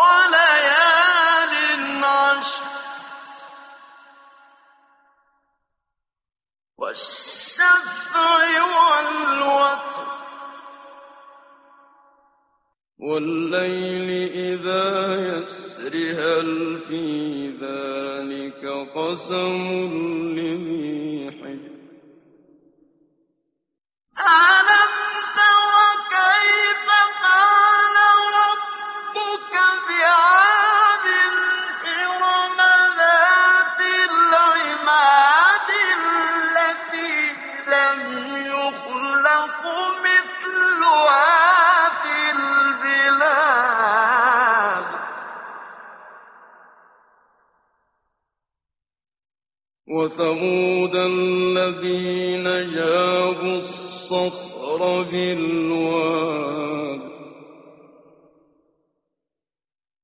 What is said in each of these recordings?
وليال عشر. والشفع والوتر. والليل إذا يسر هل في ذلك قسم لذي حجر؟ وَثَمُودَ الَّذِينَ جَابُوا الصَّخْرَ بِالْوَادِ.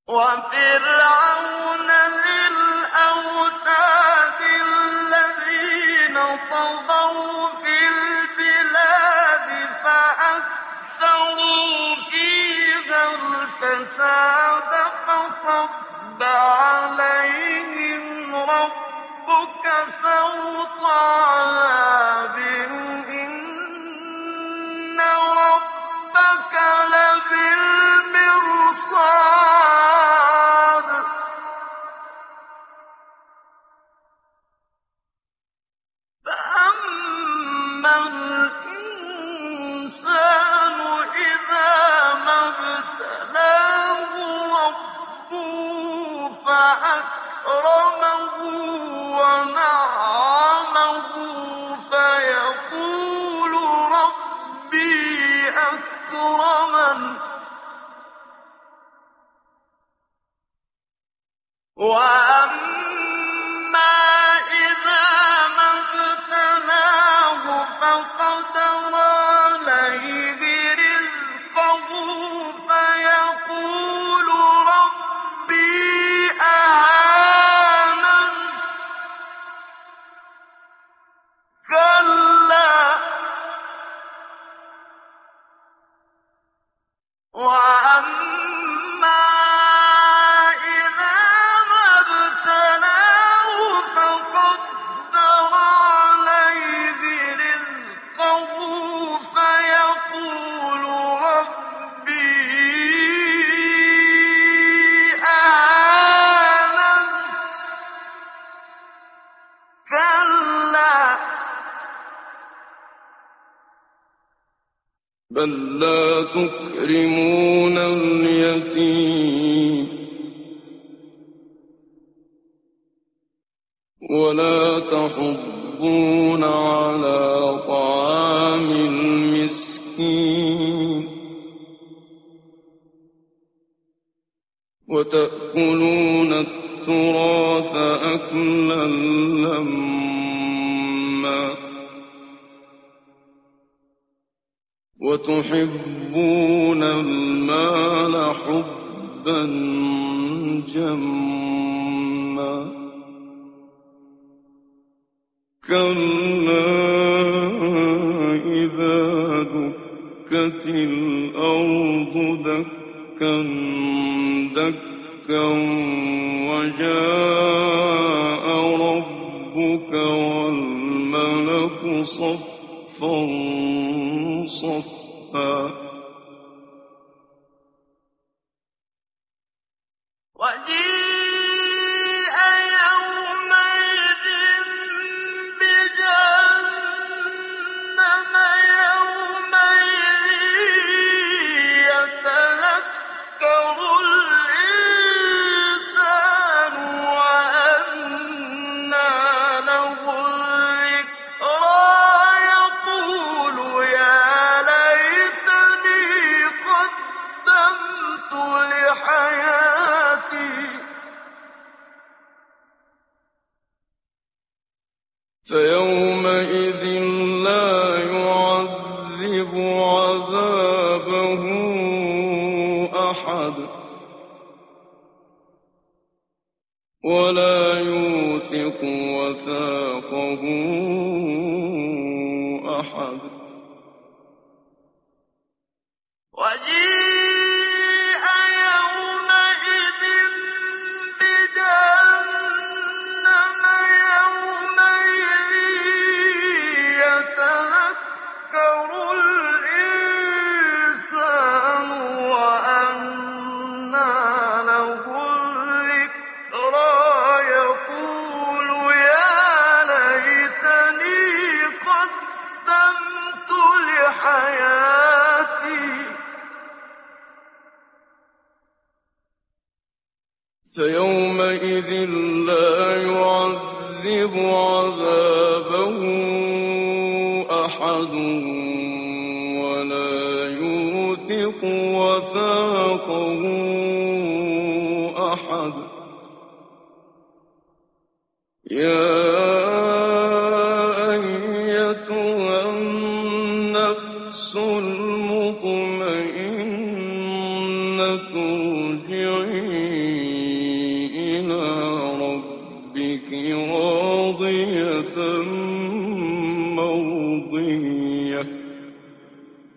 وَفِرْعَوْنَ ذِي الْأَوْتَادِ الَّذِينَ طَغَوْا فِي الْبِلَادِ فَأَكْثَرُوا فِيهَا الْفَسَادَ فَصَبَّ Wow. بَل لَّا تُكْرِمُونَ الْيَتِيمَ وَلَا تَحَاضُّونَ عَلَىٰ طَعَامِ الْمِسْكِينِ وَتَأْكُلُونَ التُّرَاثَ أَكْلًا لَّمًّا وَتُحِبُّونَ الْمَالَ حُبًّا جَمًّا كَلَّا إِذَا دُكَّتِ الْأَرْضُ دَكًّا دَكًّا وَجَاءَ رَبُّكَ وَالْمَلَكُ صَفًّا صَفًّا فَيَوْمَئِذٍ لَّا يُعَذِّبُ عَذَابَهُ أَحَدٌ وَلَا يُوثِقُ وَثَاقَهُ أَحَدٌ وَجِيءَ فيومئذ لا يعذب عذابه أحد ولا يوثق وثاقه أحد. يا أيتها النفس المطمئنة ارجعي